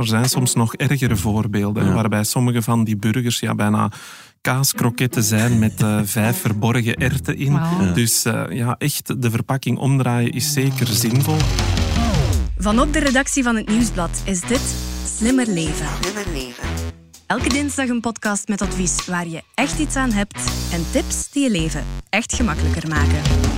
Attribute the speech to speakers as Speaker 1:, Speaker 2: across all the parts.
Speaker 1: er zijn soms nog ergere voorbeelden, waarbij sommige van die burgers ja, bijna kaaskroketten zijn met uh, vijf verborgen erten in. Dus uh, ja, echt de verpakking omdraaien is zeker zinvol.
Speaker 2: Vanop de redactie van het Nieuwsblad is dit Slimmer Leven.
Speaker 3: Slimmer leven.
Speaker 2: Elke dinsdag een podcast met advies waar je echt iets aan hebt en tips die je leven echt gemakkelijker maken.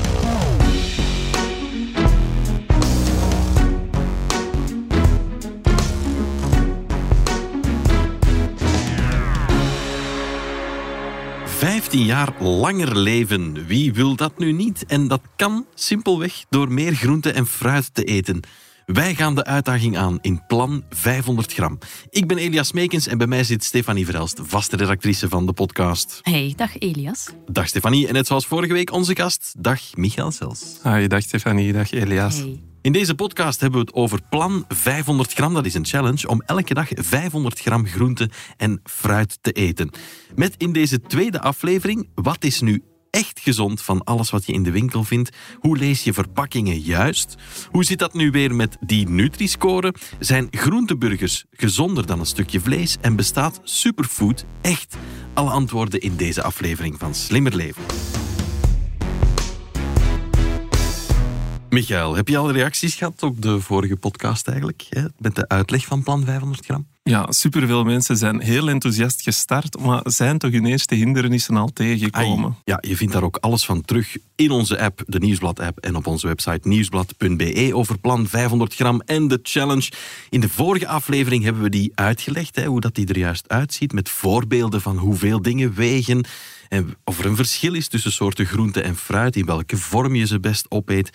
Speaker 4: Vijftien jaar langer leven. Wie wil dat nu niet? En dat kan simpelweg door meer groente en fruit te eten. Wij gaan de uitdaging aan in plan 500 gram. Ik ben Elias Meekens en bij mij zit Stefanie Verelst, vaste redactrice van de podcast.
Speaker 5: Hey, dag Elias.
Speaker 4: Dag Stefanie, en net zoals vorige week onze gast, dag Michael Sels.
Speaker 1: Hi, dag Stefanie, dag Elias.
Speaker 5: Hey.
Speaker 4: In deze podcast hebben we het over plan 500 gram. Dat is een challenge om elke dag 500 gram groente en fruit te eten. Met in deze tweede aflevering, wat is nu echt gezond van alles wat je in de winkel vindt? Hoe lees je verpakkingen juist? Hoe zit dat nu weer met die Nutri-score? Zijn groenteburgers gezonder dan een stukje vlees? En bestaat superfood echt? Alle antwoorden in deze aflevering van Slimmer Leven. Michael, heb je al reacties gehad op de vorige podcast eigenlijk? Hè? Met de uitleg van plan 500 gram?
Speaker 1: Ja, superveel mensen zijn heel enthousiast gestart, maar zijn toch hun eerste hindernissen al tegengekomen.
Speaker 4: Ai. Ja, je vindt daar ook alles van terug in onze app, de Nieuwsblad-app, en op onze website nieuwsblad.be over plan 500 gram en de challenge. In de vorige aflevering hebben we die uitgelegd, hè, hoe dat die er juist uitziet, met voorbeelden van hoeveel dingen wegen en of er een verschil is tussen soorten groente en fruit, in welke vorm je ze best opeet.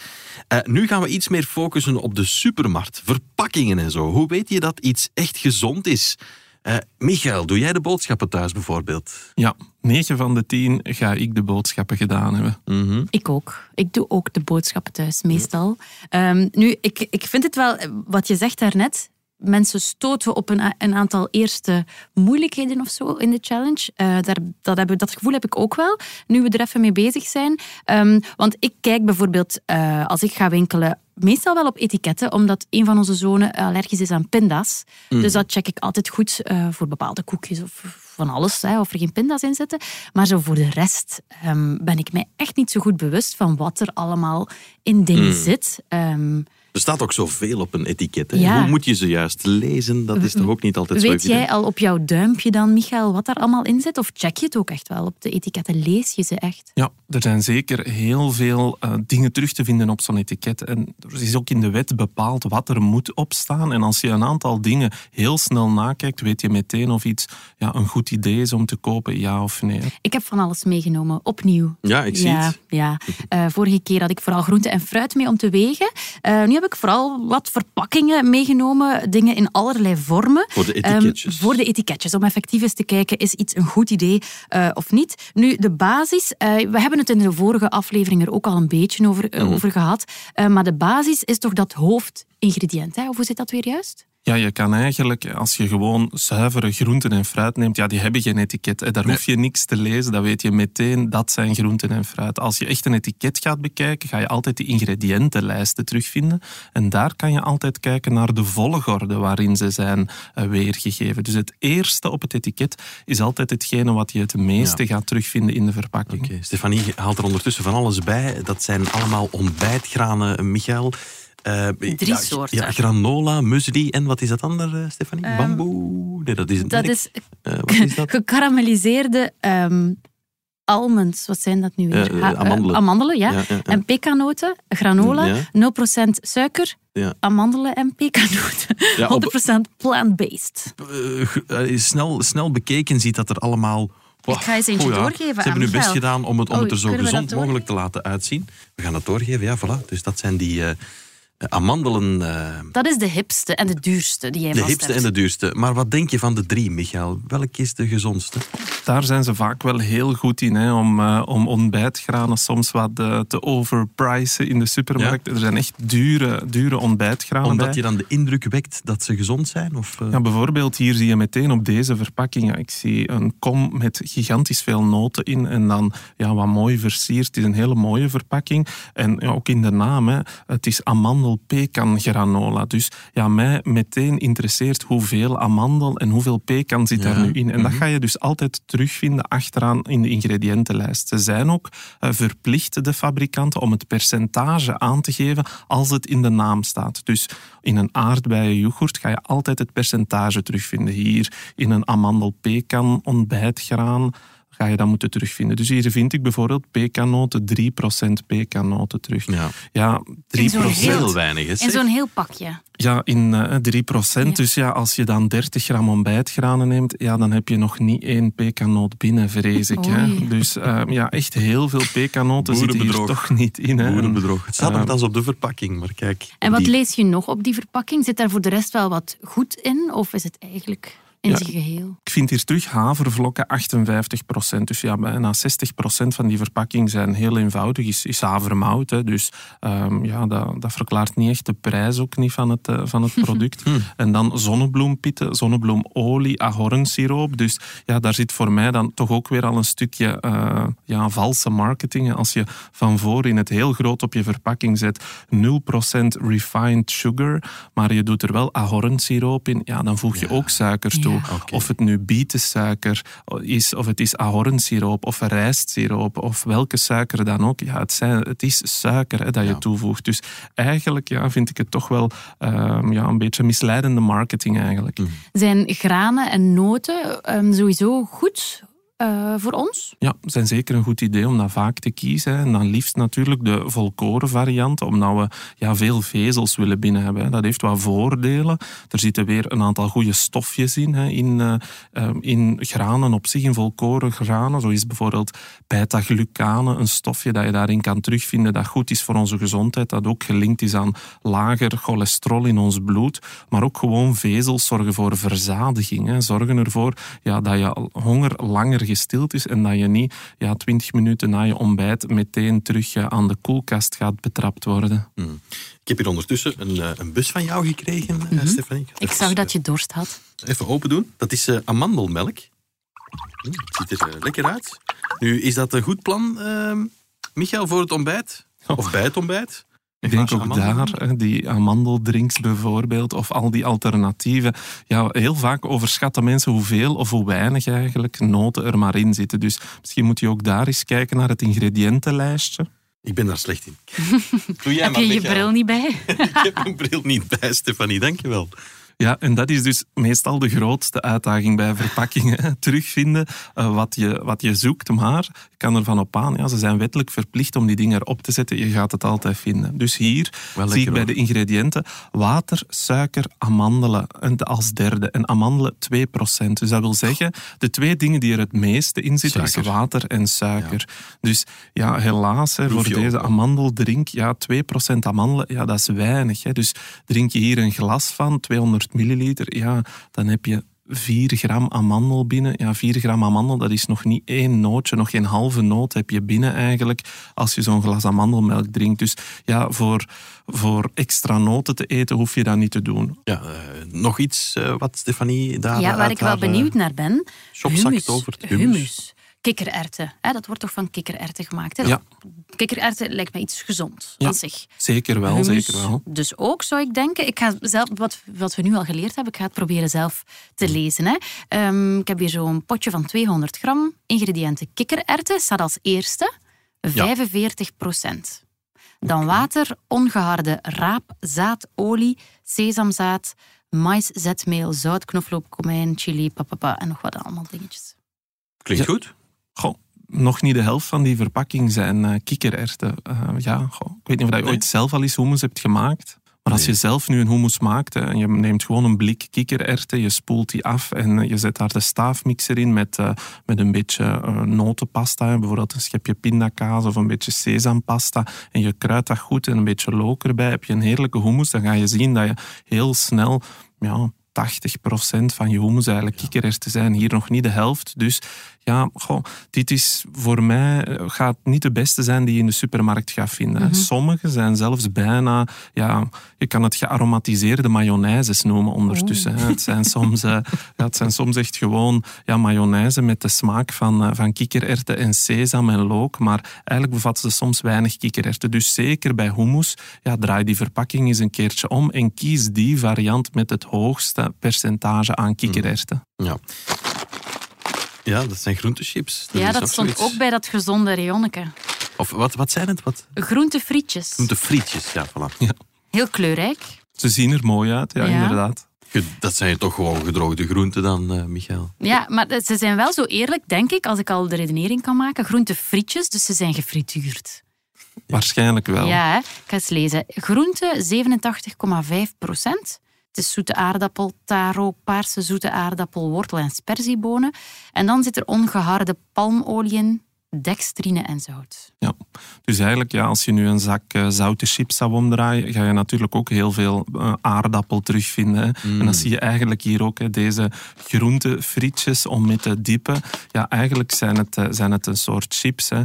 Speaker 4: Uh, nu gaan we iets meer focussen op de supermarkt, verpakkingen en zo. Hoe weet je dat iets echt gezond is? Uh, Michael, doe jij de boodschappen thuis bijvoorbeeld?
Speaker 1: Ja, 9 van de 10 ga ik de boodschappen gedaan hebben.
Speaker 4: Mm -hmm.
Speaker 5: Ik ook. Ik doe ook de boodschappen thuis, meestal. Um, nu, ik, ik vind het wel, wat je zegt daarnet, mensen stoten op een, een, aantal eerste moeilijkheden of zo in de challenge. Uh, daar, dat, hebben, dat gevoel heb ik ook wel, nu we er even mee bezig zijn. Um, want ik kijk bijvoorbeeld, uh, als ik ga winkelen, meestal wel op etiketten, omdat een van onze zonen allergisch is aan pinda's. Mm. Dus dat check ik altijd goed uh, voor bepaalde koekjes of van alles, hè, of er geen pinda's in zitten. Maar zo voor de rest um, ben ik mij echt niet zo goed bewust van wat er allemaal in dingen mm. zit. Um,
Speaker 4: er staat ook zoveel op een etiket. Ja. Hoe moet je ze juist lezen? Dat is toch ook niet altijd
Speaker 5: Weet
Speaker 4: zo
Speaker 5: Weet jij al op jouw duimpje dan, Michael, wat daar allemaal in zit? Of check je het ook echt wel op de etiketten? Lees je ze echt?
Speaker 1: Ja, er zijn zeker heel veel uh, dingen terug te vinden op zo'n etiket. En er is ook in de wet bepaald wat er moet opstaan. En als je een aantal dingen heel snel nakijkt, weet je meteen of iets ja, een goed idee is om te kopen, ja of nee.
Speaker 5: Ik heb van alles meegenomen, opnieuw.
Speaker 4: Ja, ik zie
Speaker 5: ja,
Speaker 4: het.
Speaker 5: Ja. Uh, vorige keer had ik vooral groente en fruit mee om te wegen. Uh, nu heb ik vooral wat verpakkingen meegenomen, dingen in allerlei vormen.
Speaker 4: Voor de etiketjes.
Speaker 5: Um, voor de etiketjes, om effectief eens te kijken, is iets een goed idee uh, of niet. Nu, de basis, uh, we hebben het in de vorige aflevering er ook al een beetje over, uh, mm. over gehad, maar de basis is toch dat hoofdingrediënt. Hè? Of hoe zit dat weer juist?
Speaker 1: Ja, je kan eigenlijk, als je gewoon zuivere groenten en fruit neemt, ja, die hebben geen etiket. Daar nee. hoef je niks te lezen, dan weet je meteen, dat zijn groenten en fruit. Als je echt een etiket gaat bekijken, ga je altijd die ingrediëntenlijsten terugvinden. En daar kan je altijd kijken naar de volgorde waarin ze zijn uh, weergegeven. Dus het eerste op het etiket is altijd hetgene wat je het meeste ja. gaat terugvinden in de verpakking.
Speaker 4: Okay. Stefanie haalt er ondertussen van alles bij. Dat zijn allemaal ontbijtgranen, Michael.
Speaker 5: Uh, Drie
Speaker 4: ja,
Speaker 5: soorten.
Speaker 4: Ja, granola, muesli en wat is dat andere, uh, Stefanie? Um, Bamboe? Nee, dat is
Speaker 5: dat
Speaker 4: nee,
Speaker 5: is,
Speaker 4: uh, wat is dat?
Speaker 5: gekarameliseerde um, almonds. Wat zijn dat nu weer?
Speaker 4: Amandelen.
Speaker 5: amandelen, ja. en pekanoten, granola, 0% suiker, amandelen en pekanoten. 100% plant-based.
Speaker 4: snel, snel bekeken ziet dat er allemaal...
Speaker 5: Ik ga eens eentje
Speaker 4: oh ja,
Speaker 5: doorgeven
Speaker 4: Ze hebben nu best gedaan om het, om
Speaker 5: oh,
Speaker 4: het er zo gezond mogelijk te laten uitzien. We gaan het doorgeven, ja, voilà. Dus dat zijn die uh, amandelen... Uh,
Speaker 5: dat is de hipste en de duurste die jij
Speaker 4: De hipste
Speaker 5: hebt.
Speaker 4: en de duurste. Maar wat denk je van de drie, Michael? Welk is de gezondste?
Speaker 1: Daar zijn ze vaak wel heel goed in, hè, om, uh, om ontbijtgranen soms wat uh, te overpricen in de supermarkt. Er zijn echt dure, dure ontbijtgranen
Speaker 4: Omdat
Speaker 1: bij.
Speaker 4: je dan de indruk wekt dat ze gezond zijn? Of, uh...
Speaker 1: Ja, bijvoorbeeld hier zie je meteen op deze verpakking, ja, ik zie een kom met gigantisch veel noten in en dan ja, wat mooi versierd. Het is een hele mooie verpakking. En ja, ook in de naam, hè, het is amandel-pekan granola. Dus ja, mij meteen interesseert hoeveel amandel en hoeveel pekan zit daar nu in. En dat ga je dus altijd terugvinden achteraan in de ingrediëntenlijst. Ze zijn ook uh, verplicht, de fabrikanten, om het percentage aan te geven als het in de naam staat. Dus in een aardbeienyoghurt ga je altijd het percentage terugvinden. Hier in een amandel-pekan ontbijtgraan ga je dat moeten terugvinden. Dus hier vind ik bijvoorbeeld pekanoten, 3% pekanoten terug.
Speaker 4: Ja,
Speaker 1: ja 3%.
Speaker 4: heel weinig. Is
Speaker 5: in zo'n heel pakje.
Speaker 1: Ja, in uh, 3%. Ja. Dus ja, als je dan 30 gram ontbijtgranen neemt, ja, dan heb je nog niet één pekanoot binnen, vrees ik. Hè. Dus uh, ja, echt heel veel pekanoten zitten hier toch niet in. Hè.
Speaker 4: Boerenbedrog. Het staat nogthans op de verpakking, maar kijk.
Speaker 5: En wat
Speaker 4: die...
Speaker 5: lees je nog op die verpakking? Zit daar voor de rest wel wat goed in? Of is het eigenlijk in
Speaker 1: Ja,
Speaker 5: zijn geheel?
Speaker 1: Ik vind hier terug havervlokken 58%. Dus ja, bijna 60% van die verpakking zijn heel eenvoudig. Is, is havermout. Hè. Dus um, ja, dat, dat verklaart niet echt de prijs ook niet van het, uh, van het product. En dan zonnebloempitten, zonnebloemolie, ahornsiroop. Dus ja, daar zit voor mij dan toch ook weer al een stukje uh, ja, valse marketing. Als je van voor in het heel groot op je verpakking zet 0% refined sugar, maar je doet er wel ahornsiroop in, ja, dan voeg je
Speaker 4: Ja.
Speaker 1: ook suikers toe.
Speaker 4: Ja.
Speaker 1: Of het nu bietensuiker is, of het is ahornsiroop, of rijstsiroop, of welke suiker dan ook. Ja, het, zijn, het is suiker hè, dat je
Speaker 4: Ja.
Speaker 1: toevoegt. Dus eigenlijk ja, vind ik het toch wel ehm, ja, een beetje misleidende marketing eigenlijk.
Speaker 5: Zijn granen en noten ehm, sowieso goed eh, voor ons?
Speaker 1: Ja, zijn zeker een goed idee om dat vaak te kiezen. En dan liefst natuurlijk de volkoren variant, omdat we ja, veel vezels willen binnen hebben. Dat heeft wat voordelen. Er zitten weer een aantal goede stofjes in, hè, in, eh, eh, in granen op zich, in volkoren granen. Zo is bijvoorbeeld beta-glucane, een stofje dat je daarin kan terugvinden dat goed is voor onze gezondheid, dat ook gelinkt is aan lager cholesterol in ons bloed. Maar ook gewoon vezels zorgen voor verzadiging. Hè. Zorgen ervoor ja, dat je honger langer gestild is en dat je niet ja, 20 minuten na je ontbijt meteen terug eh, aan de koelkast gaat betrapt worden.
Speaker 4: Ik heb hier ondertussen een, eh, een bus van jou gekregen, eh, Stefanie.
Speaker 5: Mhm. Ik
Speaker 4: even,
Speaker 5: zag dat je dorst had.
Speaker 4: Even open doen. Dat is eh, amandelmelk. Hm, Het ziet er lekker uit. Nu, is dat een goed plan, ehm, Michael, voor het ontbijt? Of bij het ontbijt?
Speaker 1: Ik denk ook daar, hè, die amandeldrinks bijvoorbeeld, of al die alternatieven. Ja, heel vaak overschatten mensen hoeveel of hoe weinig eigenlijk noten er maar in zitten. Dus misschien moet je ook daar eens kijken naar het ingrediëntenlijstje.
Speaker 4: Ik ben daar slecht in. Doe jij
Speaker 5: Heb
Speaker 4: maar,
Speaker 5: je je bril niet bij?
Speaker 4: Ik heb mijn bril niet bij, Stefanie. Dankjewel.
Speaker 1: Ja, en dat is dus meestal de grootste uitdaging bij verpakkingen. hè. Terugvinden eh, wat, je, wat je zoekt, maar ik kan ervan op aan, ja, ze zijn wettelijk verplicht om die dingen erop te zetten. Je gaat het altijd vinden. Dus hier
Speaker 4: Wel
Speaker 1: zie ik bij
Speaker 4: hoor.
Speaker 1: de ingrediënten water, suiker, amandelen en als derde. En amandelen 2%. Dus dat wil zeggen, de twee dingen die er het meeste in zitten, is water en suiker. Dus ja, helaas, hè, voor
Speaker 4: je
Speaker 1: deze amandeldrink, ja, 2% amandelen, ja, dat is weinig. Hè. Dus drink je hier een glas van, 200 milliliter, ja, dan heb je 4 gram amandel binnen. Ja, 4 gram amandel, dat is nog niet één nootje, nog geen halve noot heb je binnen eigenlijk als je zo'n glas amandelmelk drinkt. Dus ja, voor, voor extra noten te eten hoef je dat niet te doen.
Speaker 4: Ja, eh, nog iets eh, wat Stefanie daar
Speaker 5: Ja, waar ik wel
Speaker 4: eh,
Speaker 5: benieuwd naar ben.
Speaker 4: shopzak
Speaker 5: Hummus.
Speaker 4: tovert.
Speaker 5: Hummus. Kikkererwten. Hè, dat wordt toch van kikkererwten gemaakt? Hè?
Speaker 1: Ja.
Speaker 5: Kikkererwten lijkt me iets gezond
Speaker 1: Ja.
Speaker 5: aan zich.
Speaker 1: Zeker wel, zeker wel.
Speaker 5: Dus ook, zou ik denken. Ik ga zelf, wat, wat we nu al geleerd hebben, ik ga het proberen zelf te lezen. Hè. Ehm, ik heb hier zo'n potje van 200 gram. Ingrediënten kikkererwten staat als eerste 45 procent. Dan water, ongeharde raap, zaad, olie, sesamzaad, mais, zetmeel, zout, knoflook, komijn, chili, papapa en nog wat allemaal dingetjes.
Speaker 4: Klinkt
Speaker 1: Ja.
Speaker 4: goed.
Speaker 1: Goh, nog niet de helft van die verpakking zijn eh kikkererwten. Eh, ja, goh, ik weet niet of je
Speaker 4: Nee.
Speaker 1: ooit zelf al eens hummus hebt gemaakt. Maar als
Speaker 4: Nee.
Speaker 1: je zelf nu een hummus maakt hè, en je neemt gewoon een blik kikkererwten, je spoelt die af en eh, je zet daar de staafmixer in met, met een beetje notenpasta, bijvoorbeeld een schepje pindakaas of een beetje sesampasta en je kruidt dat goed en een beetje look erbij, heb je een heerlijke hummus, dan ga je zien dat je heel snel ja, 80% van je hummus eigenlijk kikkererwten zijn. Hier nog niet de helft. Dus ja, goh, dit is voor mij eh, gaat niet de beste zijn die je in de supermarkt gaat vinden.
Speaker 5: Mhm.
Speaker 1: Sommige zijn zelfs bijna, ja, je kan het gearomatiseerde mayonaises noemen ondertussen. hè. Het, zijn soms, eh, ja, het zijn soms echt gewoon ja, mayonaise met de smaak van, eh, van kikkererwten en sesam en look, maar eigenlijk bevatten ze soms weinig kikkererwten. Dus zeker bij hummus, ja, draai die verpakking eens een keertje om en kies die variant met het hoogste percentage aan kikkererwten.
Speaker 4: Ja. Ja, dat zijn groentechips.
Speaker 5: Ja, dat stond
Speaker 4: zoiets.
Speaker 5: ook bij dat gezonde rayonneke.
Speaker 4: Of wat, wat zijn het? Wat?
Speaker 5: Groentefrietjes.
Speaker 4: Groentefrietjes, ja, voilà.
Speaker 5: Heel kleurrijk.
Speaker 1: Ze zien er mooi uit, ja,
Speaker 5: Ja.
Speaker 1: inderdaad.
Speaker 4: Dat zijn toch gewoon gedroogde groenten dan, eh Michael?
Speaker 5: Ja, maar ze zijn wel zo eerlijk, denk ik, als ik al de redenering kan maken. Groentefrietjes, dus ze zijn gefrituurd.
Speaker 1: Waarschijnlijk wel.
Speaker 5: Ja, hè? ik ga eens lezen. Groente 87,5 procent. Is zoete aardappel, taro, paarse zoete aardappel, wortel en sperziebonen. En dan zit er ongeharde palmolie in, dextrine en zout.
Speaker 1: Ja. Dus eigenlijk, ja, als je nu een zak eh, zoute chips zou omdraaien, ga je natuurlijk ook heel veel eh, aardappel terugvinden. Hè. En dan zie je eigenlijk hier ook hè, deze groentefrietjes om mee te dippen. Ja, eigenlijk zijn het, eh, zijn het een soort chips. Hè.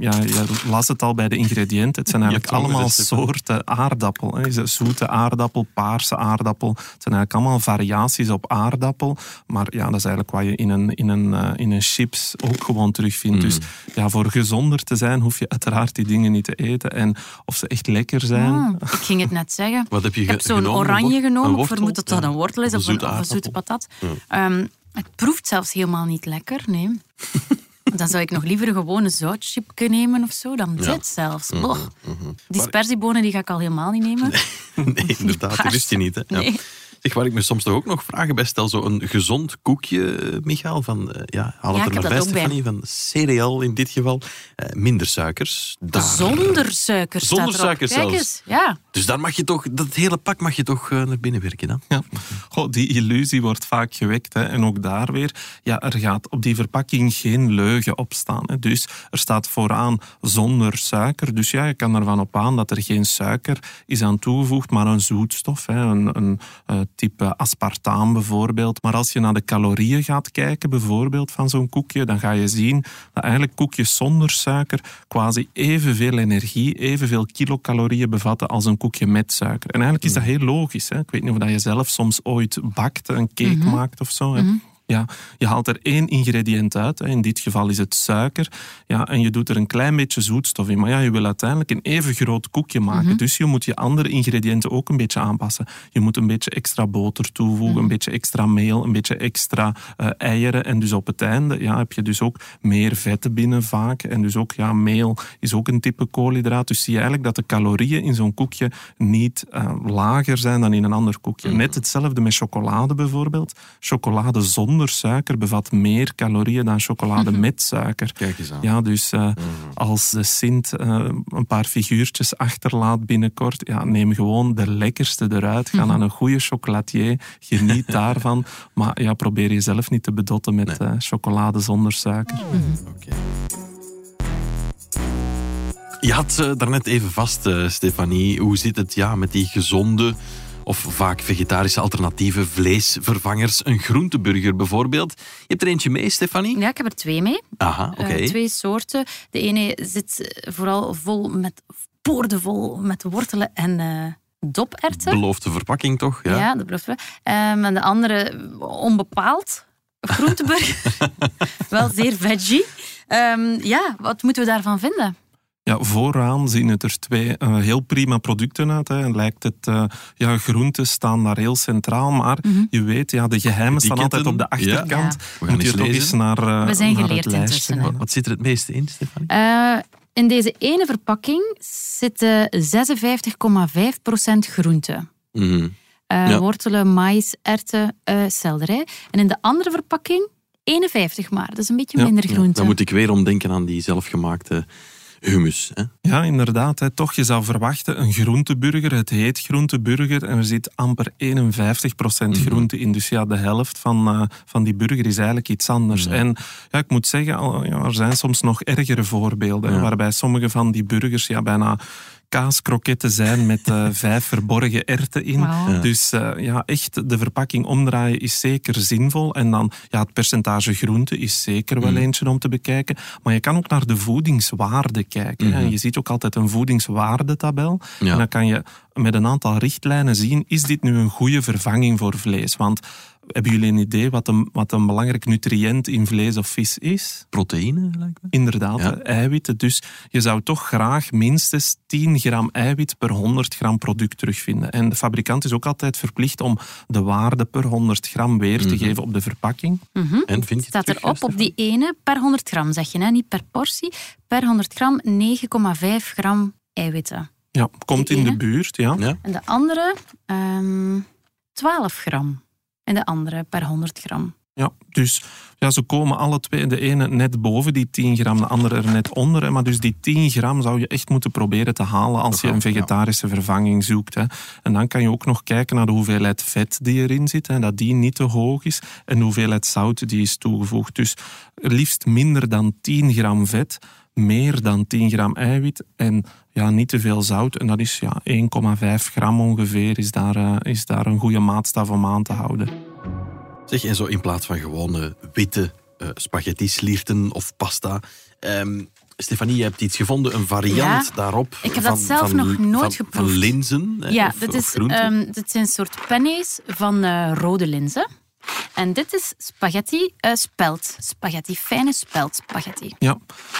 Speaker 1: Ja, je las het al bij de ingrediënten. Het zijn eigenlijk allemaal soorten aardappel. Hè. Zoete aardappel, paarse aardappel. Het zijn eigenlijk allemaal variaties op aardappel. Maar ja, dat is eigenlijk wat je in een, in een, in een chips ook gewoon terugvindt. Dus ja, voor gezonder te zijn hoef je uiteraard die dingen niet te eten. En of ze echt lekker zijn.
Speaker 5: Ah, ik ging het net zeggen.
Speaker 4: Wat heb je
Speaker 5: Ik heb zo'n oranje genomen. Ik vermoed dat dat
Speaker 4: Ja.
Speaker 5: een wortel is
Speaker 4: Of een
Speaker 5: of een zoete
Speaker 4: aardappel.
Speaker 5: patat. Ehm, het proeft zelfs helemaal niet lekker, nee. Dan zou ik nog liever een gewone zoutchipje nemen of zo dan dit zelfs. Boch. Die sperziebonen die ga ik al helemaal niet nemen.
Speaker 4: Nee, inderdaad, dat wist je niet. Hè? Ja.
Speaker 5: Nee.
Speaker 4: Zeg, waar ik me soms toch ook nog vragen bij stel, zo een gezond koekje, eh, Michael, van, eh, ja, haal het er maar bij. Stefanie, van cereal in dit geval. Eh, minder suikers. Daar-
Speaker 5: Zonder suiker staat
Speaker 4: Zonder
Speaker 5: erop.
Speaker 4: suiker
Speaker 5: Kijk
Speaker 4: zelfs.
Speaker 5: eens, ja.
Speaker 4: Dus daar mag je toch, dat hele pak mag je toch naar binnen werken dan?
Speaker 1: Ja. Goh, die illusie wordt vaak gewekt. Hè. En ook daar weer, ja, er gaat op die verpakking geen leugen op staan. Hè. Dus er staat vooraan zonder suiker. Dus ja, je kan ervan op aan dat er geen suiker is aan toegevoegd, maar een zoetstof. Hè. Een, een eh, type aspartaam bijvoorbeeld. Maar als je naar de calorieën gaat kijken, bijvoorbeeld van zo'n koekje, dan ga je zien dat eigenlijk koekjes zonder suiker quasi evenveel energie, evenveel kilocalorieën bevatten als een koekje met suiker. En eigenlijk is dat heel logisch. Hè? Ik weet niet of dat je zelf soms ooit bakt, een cake maakt of zo. Hè? Ja, je haalt er één ingrediënt uit. In dit geval is het suiker. Ja, en je doet er een klein beetje zoetstof in. Maar ja, je wil uiteindelijk een even groot koekje maken. Dus je moet je andere ingrediënten ook een beetje aanpassen. Je moet een beetje extra boter toevoegen, een beetje extra meel, een beetje extra eh, eieren. En dus op het einde ja, heb je dus ook meer vetten binnen vaak. En dus ook, ja, meel is ook een type koolhydraat. Dus zie je eigenlijk dat de calorieën in zo'n koekje niet eh, lager zijn dan in een ander koekje. Net hetzelfde met chocolade bijvoorbeeld. Chocolade zonder suiker bevat meer calorieën dan chocolade met suiker.
Speaker 4: Kijk eens aan.
Speaker 1: Ja, dus eh, als de Sint eh, een paar figuurtjes achterlaat binnenkort, ja, neem gewoon de lekkerste eruit. Ga naar een goede chocolatier, geniet daarvan. Maar ja, probeer jezelf niet te bedotten met eh, chocolade zonder suiker.
Speaker 4: Oké. Je had uh, daarnet even vast, Stefanie. Hoe zit het ja, met die gezonde of vaak vegetarische alternatieve vleesvervangers? Een groenteburger bijvoorbeeld. Je hebt er eentje mee, Stefanie?
Speaker 5: Ja, ik heb er twee mee.
Speaker 4: Aha, oké.
Speaker 5: Uh, twee soorten. De ene zit vooral vol met, boordevol met wortelen en uh, doperwten.
Speaker 4: Beloofde verpakking toch? Ja,
Speaker 5: ja dat beloofde we. Um, en de andere onbepaald. Groenteburger. Wel zeer veggie. Um, ja, wat moeten we daarvan vinden?
Speaker 1: Ja, vooraan zien het er twee uh, heel prima producten uit. Hè. Lijkt het, uh, ja, groenten staan daar heel centraal, maar mm -hmm. je weet, ja, de geheimen staan altijd op de achterkant.
Speaker 4: Ja.
Speaker 1: We gaan Moet je toch eens naar, uh,
Speaker 5: We zijn
Speaker 1: naar
Speaker 5: geleerd
Speaker 1: het lijstje.
Speaker 5: intussen.
Speaker 4: Wat, wat zit er het meeste in, Stefanie?
Speaker 5: Uh, in deze ene verpakking zitten 56,5% groenten.
Speaker 4: Mm -hmm.
Speaker 5: uh, ja. Wortelen, maïs, erwten, uh, selderij. En in de andere verpakking 51 maar. Dat is een beetje
Speaker 4: ja.
Speaker 5: minder groente.
Speaker 4: Ja, dan moet ik weer omdenken aan die zelfgemaakte hummus. Hè?
Speaker 1: Ja, inderdaad. Hè. Toch, je zou verwachten, een groenteburger, het heet groenteburger en er zit amper 51% groente in. Dus ja, de helft van, uh, van die burger is eigenlijk iets anders. Ja. En ja, ik moet zeggen, ja, er zijn soms nog ergere voorbeelden, waarbij sommige van die burgers ja, bijna kaaskroketten zijn met uh, vijf verborgen erten in.
Speaker 5: Wow.
Speaker 1: Dus uh, ja, echt de verpakking omdraaien is zeker zinvol. En dan ja, het percentage groente is zeker wel
Speaker 4: Mm.
Speaker 1: eentje om te bekijken. Maar je kan ook naar de voedingswaarde kijken. hè.
Speaker 4: Mhm.
Speaker 1: Je ziet ook altijd een voedingswaardetabel.
Speaker 4: Ja.
Speaker 1: En dan kan je met een aantal richtlijnen zien, is dit nu een goede vervanging voor vlees? Want hebben jullie een idee wat een, wat een belangrijk nutriënt in vlees of vis is?
Speaker 4: Proteïne, lijkt me.
Speaker 1: Inderdaad,
Speaker 4: Ja.
Speaker 1: eiwitten. Dus je zou toch graag minstens 10 gram eiwit per 100 gram product terugvinden. En de fabrikant is ook altijd verplicht om de waarde per 100 gram weer te
Speaker 4: Mhm.
Speaker 1: geven op de verpakking.
Speaker 5: Mhm.
Speaker 4: En vind je het
Speaker 5: staat
Speaker 4: terug,
Speaker 5: erop op die ene per 100 gram, zeg je, hè? niet per portie. Per 100 gram 9,5 gram eiwitten.
Speaker 1: Ja, komt
Speaker 5: Die
Speaker 1: in de buurt, ja.
Speaker 4: Ja.
Speaker 5: En de andere ehm 12 gram. En de andere per 100 gram.
Speaker 1: Ja, dus ja, ze komen alle twee, de ene net boven die 10 gram, de andere er net onder. Maar dus die 10 gram zou je echt moeten proberen te halen als je een vegetarische vervanging zoekt. Hè. En dan kan je ook nog kijken naar de hoeveelheid vet die erin zit, hè, dat die niet te hoog is, en de hoeveelheid zout die is toegevoegd. Dus liefst minder dan 10 gram vet, meer dan 10 gram eiwit en ja, niet te veel zout. En dat is ja, 1,5 gram ongeveer, is daar, eh, is daar een goede maatstaf om aan te houden.
Speaker 4: Zeg, en zo in plaats van gewone witte eh spaghetti slierten of pasta. Ehm, Stefanie, je hebt iets gevonden, een variant
Speaker 5: Ja,
Speaker 4: daarop.
Speaker 5: ik heb
Speaker 4: van,
Speaker 5: dat zelf
Speaker 4: van-
Speaker 5: nog nooit
Speaker 4: van,
Speaker 5: geproefd.
Speaker 4: Van linzen
Speaker 5: ja,
Speaker 4: of, of
Speaker 5: is, ehm, dit zijn een soort penne's van eh, rode linzen. En dit is spaghetti eh, spelt. Spaghetti, fijne spelt spaghetti.
Speaker 1: Ja,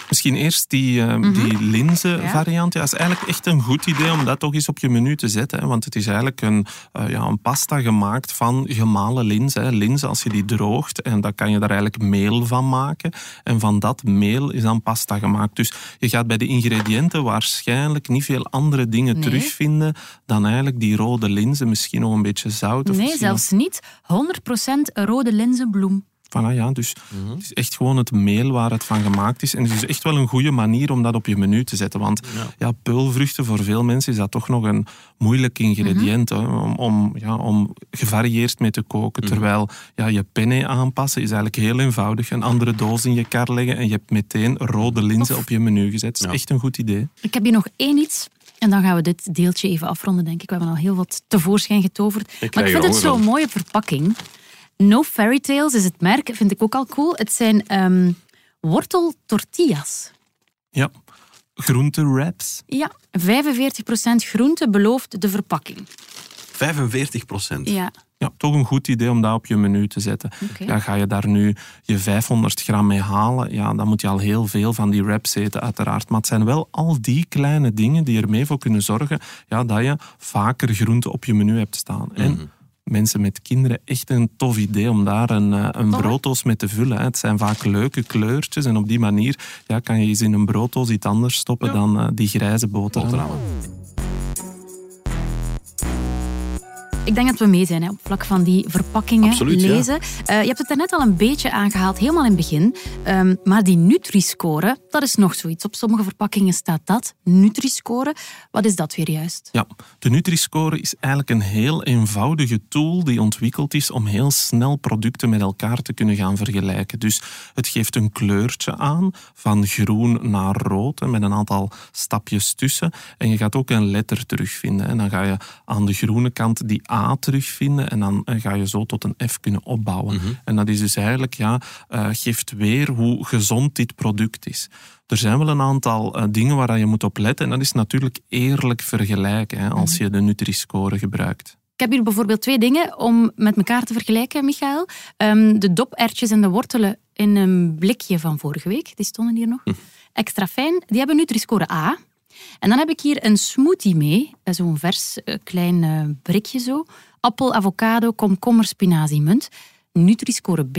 Speaker 1: misschien eerst die, eh, die linzen
Speaker 5: Ja.
Speaker 1: variant. Ja, is eigenlijk echt een goed idee om dat toch eens op je menu te zetten. Hè, want het is eigenlijk een, eh, ja, een pasta gemaakt van gemalen linzen. Hè. Linzen, als je die droogt, en dan kan je daar eigenlijk meel van maken. En van dat meel is dan pasta gemaakt. Dus je gaat bij de ingrediënten waarschijnlijk niet veel andere dingen
Speaker 5: Nee.
Speaker 1: terugvinden dan eigenlijk die rode linzen. Misschien nog een beetje zout. Of
Speaker 5: Nee, zelfs niet. 100% rode linzenbloem.
Speaker 1: Voilà, ja, dus het is echt gewoon het meel waar het van gemaakt is. En het is echt wel een goede manier om dat op je menu te zetten. Want ja. peulvruchten, voor veel mensen is dat toch nog een moeilijk ingrediënt hè, om, om, ja, om gevarieerd mee te koken. Terwijl ja, je penne aanpassen is eigenlijk heel eenvoudig. Een andere doos in je kar leggen en je hebt meteen rode linzen op je menu gezet. Dat is
Speaker 4: Ja.
Speaker 1: echt een goed idee.
Speaker 5: Ik heb hier nog één iets. En dan gaan we dit deeltje even afronden, denk ik. We hebben al heel wat tevoorschijn getoverd. maar
Speaker 4: krijg
Speaker 5: ik vind het zo'n mooie verpakking. No Fairy Tales is het merk, vind ik ook al cool. Het zijn ehm wortel tortillas.
Speaker 1: Ja, groentewraps.
Speaker 5: Ja, 45% groente belooft de verpakking.
Speaker 4: 45 procent.
Speaker 5: Ja,
Speaker 1: Ja, toch een goed idee om dat op je menu te zetten.
Speaker 5: Oké.
Speaker 1: Ja, ga je daar nu je 500 gram mee halen, ja, dan moet je al heel veel van die wraps eten, uiteraard. Maar het zijn wel al die kleine dingen die ermee voor kunnen zorgen ja, dat je vaker groenten op je menu hebt staan. En mensen met kinderen, echt een tof idee om daar een, eh, een brooddoos mee te vullen. hè. Het zijn vaak leuke kleurtjes en op die manier ja, kan je eens in een brooddoos iets anders stoppen dan eh, die grijze boterham.
Speaker 4: Boterhammen.
Speaker 5: Ik denk dat we mee zijn hè, op vlak van die verpakkingen
Speaker 4: Absoluut, ja.
Speaker 5: lezen. Eh, je hebt het er net al een beetje aangehaald, helemaal in het begin. Ehm, maar die Nutri-score, dat is nog zoiets. Op sommige verpakkingen staat dat, Nutri-score. Wat is dat weer juist?
Speaker 1: Ja, de Nutri-score is eigenlijk een heel eenvoudige tool die ontwikkeld is om heel snel producten met elkaar te kunnen gaan vergelijken. Dus het geeft een kleurtje aan, van groen naar rood, met een aantal stapjes tussen. En je gaat ook een letter terugvinden. En dan ga je aan de groene kant die A terugvinden en dan eh, ga je zo tot een F kunnen opbouwen. En dat is dus eigenlijk, ja, eh, geeft weer hoe gezond dit product is. Er zijn wel een aantal eh, dingen waar je moet op letten. En dat is natuurlijk eerlijk vergelijken hè, als je de Nutri-score gebruikt.
Speaker 5: Ik heb hier bijvoorbeeld twee dingen om met elkaar te vergelijken, Michael. Ehm, de dopertjes en de wortelen in een blikje van vorige week, die stonden hier nog. Extra fijn. Die hebben Nutri-score A. En dan heb ik hier een smoothie mee, eh, zo'n vers eh, klein eh, brikje zo. Appel, avocado, komkommer, spinazie, munt. Nutri-score B.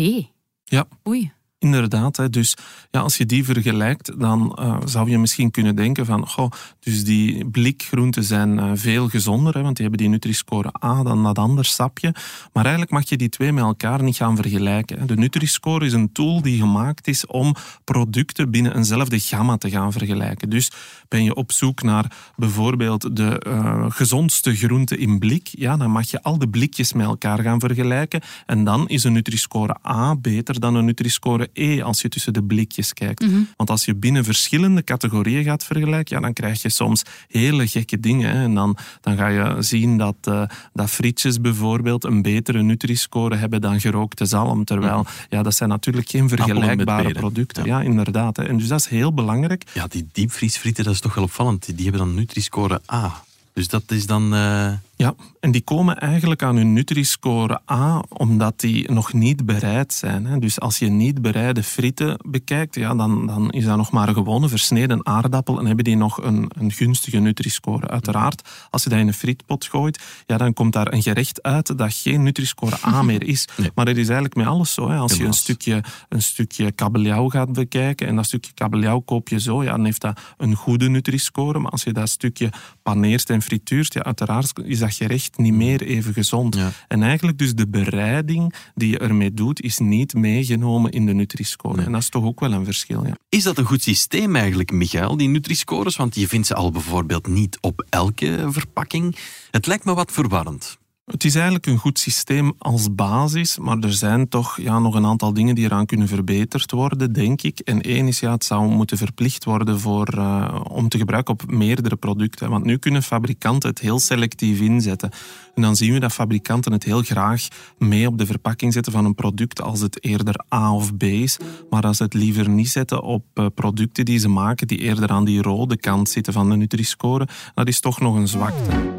Speaker 1: Ja,
Speaker 5: Oei.
Speaker 1: Inderdaad, dus ja, als je die vergelijkt, dan eh, zou je misschien kunnen denken van, goh, dus die blikgroenten zijn eh, veel gezonder, hè, want die hebben die Nutri-score A dan dat ander sapje. Maar eigenlijk mag je die twee met elkaar niet gaan vergelijken. De Nutri-score is een tool die gemaakt is om producten binnen eenzelfde gamma te gaan vergelijken. Dus ben je op zoek naar bijvoorbeeld de eh, gezondste groente in blik, ja, dan mag je al de blikjes met elkaar gaan vergelijken. En dan is een Nutri-score A beter dan een Nutri-score Nutri-score E als je tussen de blikjes kijkt.
Speaker 5: Mhm.
Speaker 1: Want als je binnen verschillende categorieën gaat vergelijken, ja, dan krijg je soms hele gekke dingen. Hè. En dan, dan ga je zien dat, eh, dat frietjes bijvoorbeeld een betere Nutri-score hebben dan gerookte zalm. Terwijl, ja, dat zijn natuurlijk geen vergelijkbare producten.
Speaker 4: Ja.
Speaker 1: Ja, inderdaad. Hè. En dus dat is heel belangrijk.
Speaker 4: Ja, die diepvriesfrieten, dat is toch wel opvallend. Die, die hebben dan Nutri-score A. Dus dat is dan... eh,
Speaker 1: Ja, en die komen eigenlijk aan hun Nutri-score A omdat die nog niet bereid zijn. Hè. Dus als je niet bereide frieten bekijkt, ja, dan, dan is dat nog maar een gewone versneden aardappel en hebben die nog een, een gunstige Nutri-score. Uiteraard, als je dat in een frietpot gooit, ja, dan komt daar een gerecht uit dat geen Nutri-score A meer is.
Speaker 4: Nee.
Speaker 1: Maar dat is eigenlijk met alles zo. Hè. Als je een stukje, een stukje kabeljauw gaat bekijken en dat stukje kabeljauw koop je zo, ja, dan heeft dat een goede Nutri-score. Maar als je dat stukje paneert en frituurt, ja, uiteraard is dat gerecht niet meer even gezond.
Speaker 4: Ja.
Speaker 1: En eigenlijk dus de bereiding die je ermee doet, is niet meegenomen in de Nutri-score.
Speaker 4: Nee.
Speaker 1: En dat is toch ook wel een verschil. Ja.
Speaker 4: Is dat een goed systeem eigenlijk, Michael, die Nutri-scores? Want je vindt ze al bijvoorbeeld niet op elke verpakking. Het lijkt me wat verwarrend.
Speaker 1: Het is eigenlijk een goed systeem als basis, maar er zijn toch ja, nog een aantal dingen die eraan kunnen verbeterd worden, denk ik. En één is, ja, het zou moeten verplicht worden voor, eh, om te gebruiken op meerdere producten. Want nu kunnen fabrikanten het heel selectief inzetten. En dan zien we dat fabrikanten het heel graag mee op de verpakking zetten van een product als het eerder A of B is. Maar als ze het liever niet zetten op eh, producten die ze maken die eerder aan die rode kant zitten van de Nutri-score, dat is toch nog een zwakte.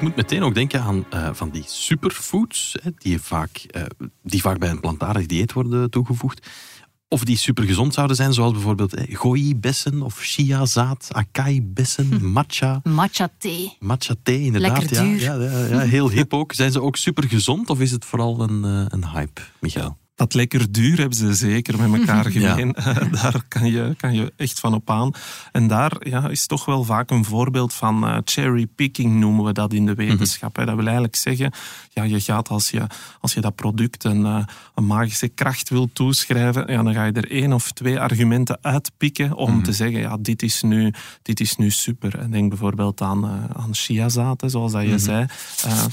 Speaker 4: Ik moet meteen ook denken aan eh, van die superfoods, hè, die, vaak, eh, die vaak bij een plantaardig dieet worden toegevoegd. Of die supergezond zouden zijn, zoals bijvoorbeeld eh, goji-bessen of chiazaad, acai-bessen, matcha.
Speaker 5: Matcha thee.
Speaker 4: Matcha thee, inderdaad. Ja, ja, ja, heel hip ook. Zijn ze ook supergezond of is het vooral een, eh, een hype, Michael?
Speaker 1: Dat lekker duur hebben ze zeker met elkaar
Speaker 4: Ja.
Speaker 1: gemeen. daar kan je, kan je echt van op aan. En daar ja, is toch wel vaak een voorbeeld van eh, cherry picking, noemen we dat in de wetenschap. hè. Dat wil eigenlijk zeggen, ja, je gaat als je, als je dat product een, eh, een magische kracht wil toeschrijven, ja, dan ga je er één of twee argumenten uitpikken om te zeggen, ja, dit is nu, dit is nu super. En denk bijvoorbeeld aan, eh, aan chiazaad, hè, zoals dat je zei. Eh,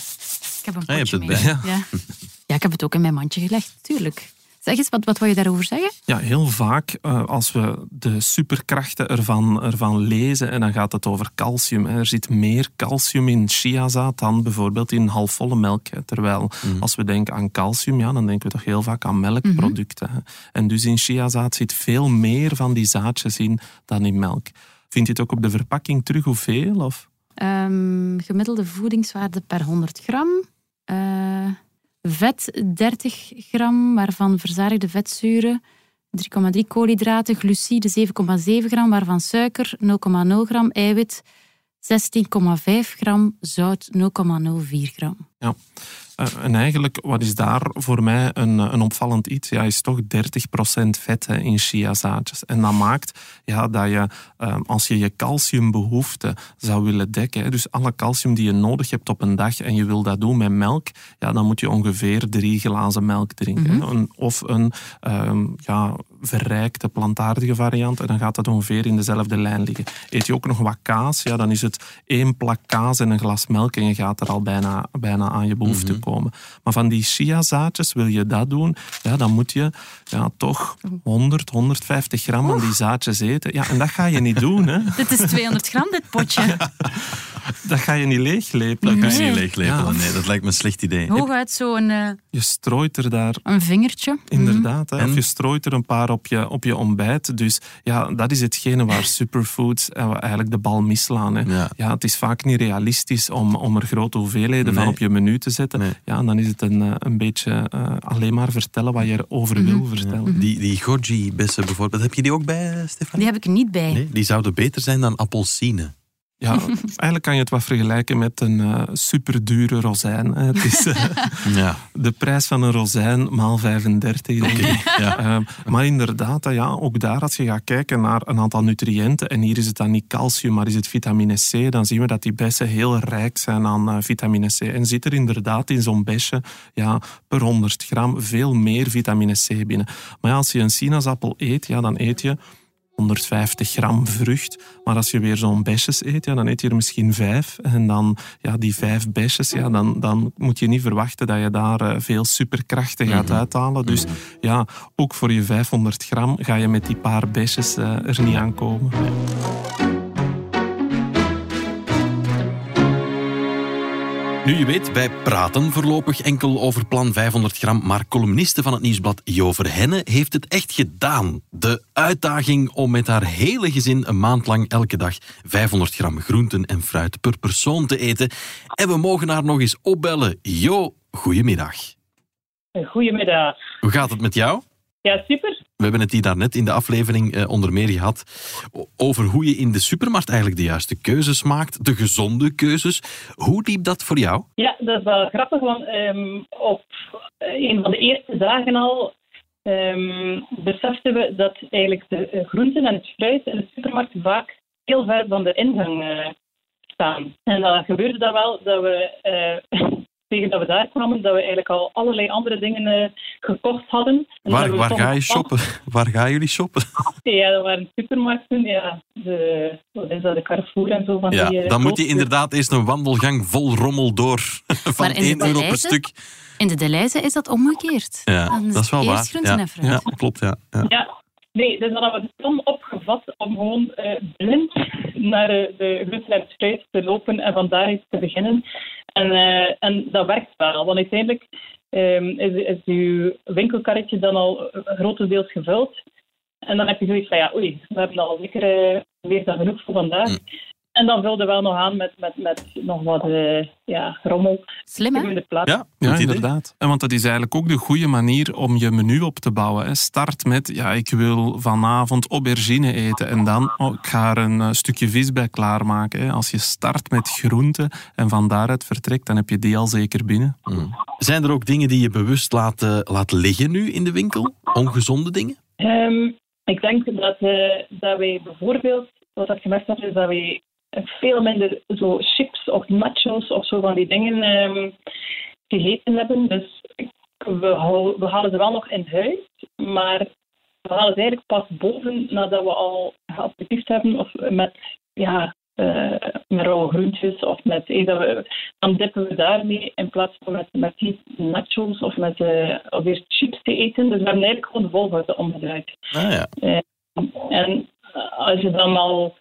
Speaker 5: Ik heb een
Speaker 4: Ah, je hebt
Speaker 5: potje
Speaker 4: het
Speaker 5: mee.
Speaker 1: bij.
Speaker 5: Ja. ja, ik heb het ook in mijn mandje gelegd, tuurlijk. Zeg eens, wat, wat wil je daarover zeggen?
Speaker 1: Ja, heel vaak eh, als we de superkrachten ervan, ervan lezen, en dan gaat het over calcium. hè. Er zit meer calcium in chiazaad dan bijvoorbeeld in halfvolle melk. hè. Terwijl als we denken aan calcium, ja, dan denken we toch heel vaak aan melkproducten. hè. En dus in chiazaad zit veel meer van die zaadjes in dan in melk. Vind je het ook op de verpakking terug hoeveel? Of?
Speaker 5: Ehm, gemiddelde voedingswaarde per 100 gram. Eh, vet 30 gram, waarvan verzadigde vetzuren 3,3 koolhydraten, glucide 7,7 gram, waarvan suiker 0,0 gram, eiwit 16,5 gram, zout 0,04 gram.
Speaker 1: Ja. Eh, en eigenlijk, wat is daar voor mij een, eh, een opvallend iets? Ja, is toch 30% vet hè, in chiazaadjes. En dat maakt ja, dat je, eh, als je je calciumbehoefte zou willen dekken, hè, dus alle calcium die je nodig hebt op een dag en je wil dat doen met melk, ja, dan moet je ongeveer drie glazen melk drinken. Een- of een ehm, ja, verrijkte plantaardige variant en dan gaat dat ongeveer in dezelfde lijn liggen. Eet je ook nog wat kaas, ja, dan is het één plak kaas en een glas melk en je gaat er al bijna, bijna aan je behoefte komen. Maar van die chiazaadjes, wil je dat doen, ja, dan moet je ja, toch 100, 150 gram van die zaadjes eten. Ja, en dat ga je niet doen. Hè.
Speaker 5: Dit is 200 gram, dit potje.
Speaker 1: Dat ga je niet leeglepen.
Speaker 4: Dat
Speaker 5: Nee.
Speaker 4: niet leeglepelen.
Speaker 1: Ja.
Speaker 4: Nee, dat lijkt me een slecht idee.
Speaker 5: Hooguit zo'n eh,
Speaker 1: Je strooit er daar
Speaker 5: een vingertje.
Speaker 1: Inderdaad, hè.
Speaker 4: En?
Speaker 1: of je strooit er een paar op je, op je ontbijt. Dus ja, dat is hetgene waar superfoods eh, eigenlijk de bal misslaan. Hè.
Speaker 4: Ja.
Speaker 1: het is vaak niet realistisch om, om er grote hoeveelheden van op je menu te zetten.
Speaker 4: Nee.
Speaker 1: Ja, dan is het een, eh, een beetje eh, alleen maar vertellen wat je erover wil vertellen.
Speaker 4: Die, die goji-bessen bijvoorbeeld, heb je die ook bij, Stefan?
Speaker 5: Die heb ik er niet bij.
Speaker 4: Nee, die zouden beter zijn dan appelsine.
Speaker 1: Ja, eigenlijk kan je het wat vergelijken met een eh superdure rozijn. hè. Het is eh,
Speaker 4: Ja.
Speaker 1: de prijs van een rozijn maal 35, denk ik.
Speaker 4: ja.
Speaker 1: Ehm, maar inderdaad, ja, ook daar, als je gaat kijken naar een aantal nutriënten, en hier is het dan niet calcium, maar is het vitamine C, dan zien we dat die bessen heel rijk zijn aan eh, vitamine C. En zit er inderdaad in zo'n besje ja, per 100 gram veel meer vitamine C binnen. Maar ja, als je een sinaasappel eet, ja, dan eet je 150 gram vrucht. Maar als je weer zo'n besjes eet, ja, dan eet je er misschien vijf. En dan ja, die vijf besjes, ja, dan, dan moet je niet verwachten dat je daar eh, veel superkrachten gaat uithalen. Dus ja, ook voor je 500 gram ga je met die paar besjes eh, er niet aankomen.
Speaker 4: Nu je weet, wij praten voorlopig enkel over plan 500 gram, maar columniste van het nieuwsblad Jo Verhenne heeft het echt gedaan. De uitdaging om met haar hele gezin een maand lang elke dag 500 gram groenten en fruit per persoon te eten. En we mogen haar nog eens opbellen. Jo, goedemiddag.
Speaker 3: Goedemiddag.
Speaker 4: Hoe gaat het met jou?
Speaker 3: Ja, super.
Speaker 4: We hebben het hier daarnet in de aflevering eh, onder meer gehad over hoe je in de supermarkt eigenlijk de juiste keuzes maakt, de gezonde keuzes. Hoe liep dat voor jou?
Speaker 3: Ja, dat is wel grappig, want um, op eh, een van de eerste dagen al um, beseften we dat eigenlijk de eh, groenten en het fruit in de supermarkt vaak heel ver van de ingang uh, staan. En dan gebeurde dat wel dat we uh, tegen dat we daar kwamen, dat we eigenlijk al allerlei andere dingen uh, gekocht hadden.
Speaker 4: waar, waar ga je shoppen? Waar gaan jullie shoppen?
Speaker 3: Ja, dat waren supermarkten. Ja, de, wat is dat, de Carrefour en zo. Van
Speaker 4: ja,
Speaker 3: die, uh,
Speaker 4: dan moet je inderdaad eerst een wandelgang vol rommel door van 1 euro per stuk.
Speaker 5: In de Deleuze is dat omgekeerd.
Speaker 4: Ja, dat is wel waar.
Speaker 5: Ja,
Speaker 4: ja, klopt. Ja. ja.
Speaker 3: ja. Nee, dus dan hebben we opgevat om gewoon uh, blind naar de, fruit te lopen en van daaruit te beginnen. En, uh, en dat werkt wel, want uiteindelijk um, is, is uw winkelkarretje dan al grotendeels gevuld. En dan heb je zoiets van, ja, oei, we hebben al zeker uh, meer dan genoeg voor vandaag. En dan vulde wel nog aan met, met, met nog wat uh, ja, rommel.
Speaker 5: Slim, hè?
Speaker 1: Ja, ja inderdaad. En want dat is eigenlijk ook de goede manier om je menu op te bouwen. Hè. Start met, ja, ik wil vanavond aubergine eten en dan, oh, ik ga er een stukje vis bij klaarmaken. Hè. Als je start met groenten en van daaruit vertrekt, dan heb je die al zeker binnen.
Speaker 4: Mm. Zijn er ook dingen die je bewust laat, uh, laat liggen nu in de winkel? Ongezonde dingen?
Speaker 3: Um, ik denk dat, uh, dat wij bijvoorbeeld, wat ik gemerkt heb, is dat wij veel minder zo chips of nachos of zo van die dingen um, gegeten hebben. Dus we, we halen ze wel nog in huis, maar we halen ze eigenlijk pas boven nadat we al geappetiefd hebben of met, ja, uh, met rauwe groentjes of met eten. Dan dippen we daarmee in plaats van met, met die nachos of met uh, chips te eten. Dus we hebben eigenlijk gewoon de volgorde omgedraaid.
Speaker 4: Ah, ja.
Speaker 3: Uh, en als je dan al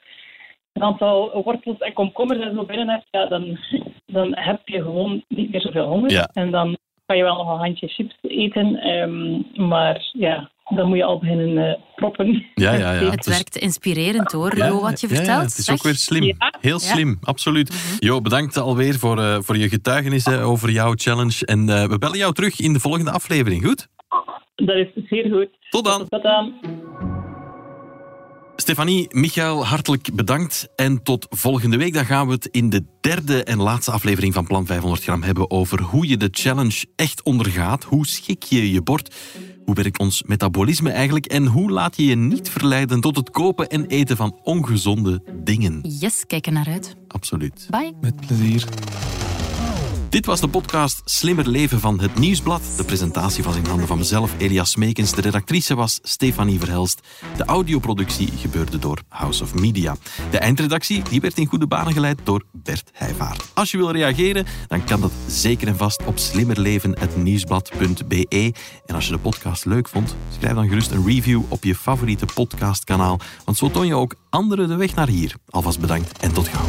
Speaker 3: een aantal wortels en komkommers en zo binnen hebt, ja, dan, dan heb je gewoon niet meer zoveel honger.
Speaker 4: Ja.
Speaker 3: En dan kan je wel nog een handje chips eten, um, maar ja, dan moet je al beginnen uh, proppen.
Speaker 4: Ja, ja, ja.
Speaker 5: Het werkt inspirerend hoor, Jo, wat je vertelt.
Speaker 4: Ja, het is ook weer slim. Heel slim, absoluut. Mm -hmm. Jo, bedankt alweer voor, uh, voor je getuigenissen over jouw challenge. En uh, we bellen jou terug in de volgende aflevering, goed?
Speaker 3: Dat is zeer goed.
Speaker 4: Tot dan.
Speaker 3: Tot dan.
Speaker 4: Stefanie, Michael, hartelijk bedankt. En tot volgende week. Dan gaan we het in de derde en laatste aflevering van Plan 500 gram hebben over hoe je de challenge echt ondergaat. Hoe schik je je bord? Hoe werkt ons metabolisme eigenlijk? En hoe laat je je niet verleiden tot het kopen en eten van ongezonde dingen?
Speaker 5: Yes, kijk er naar uit.
Speaker 4: Absoluut.
Speaker 5: Bye.
Speaker 1: Met plezier.
Speaker 4: Dit was de podcast Slimmer Leven van het Nieuwsblad. De presentatie was in handen van mezelf, Elias Meekens. De redactrice was Stefanie Verhelst. De audioproductie gebeurde door House of Media. De eindredactie die werd in goede banen geleid door Bert Heijvaart. Als je wil reageren, dan kan dat zeker en vast op slimmerleven.nieuwsblad.be. En als je de podcast leuk vond, schrijf dan gerust een review op je favoriete podcastkanaal. Want zo toon je ook anderen de weg naar hier. Alvast bedankt en tot gauw.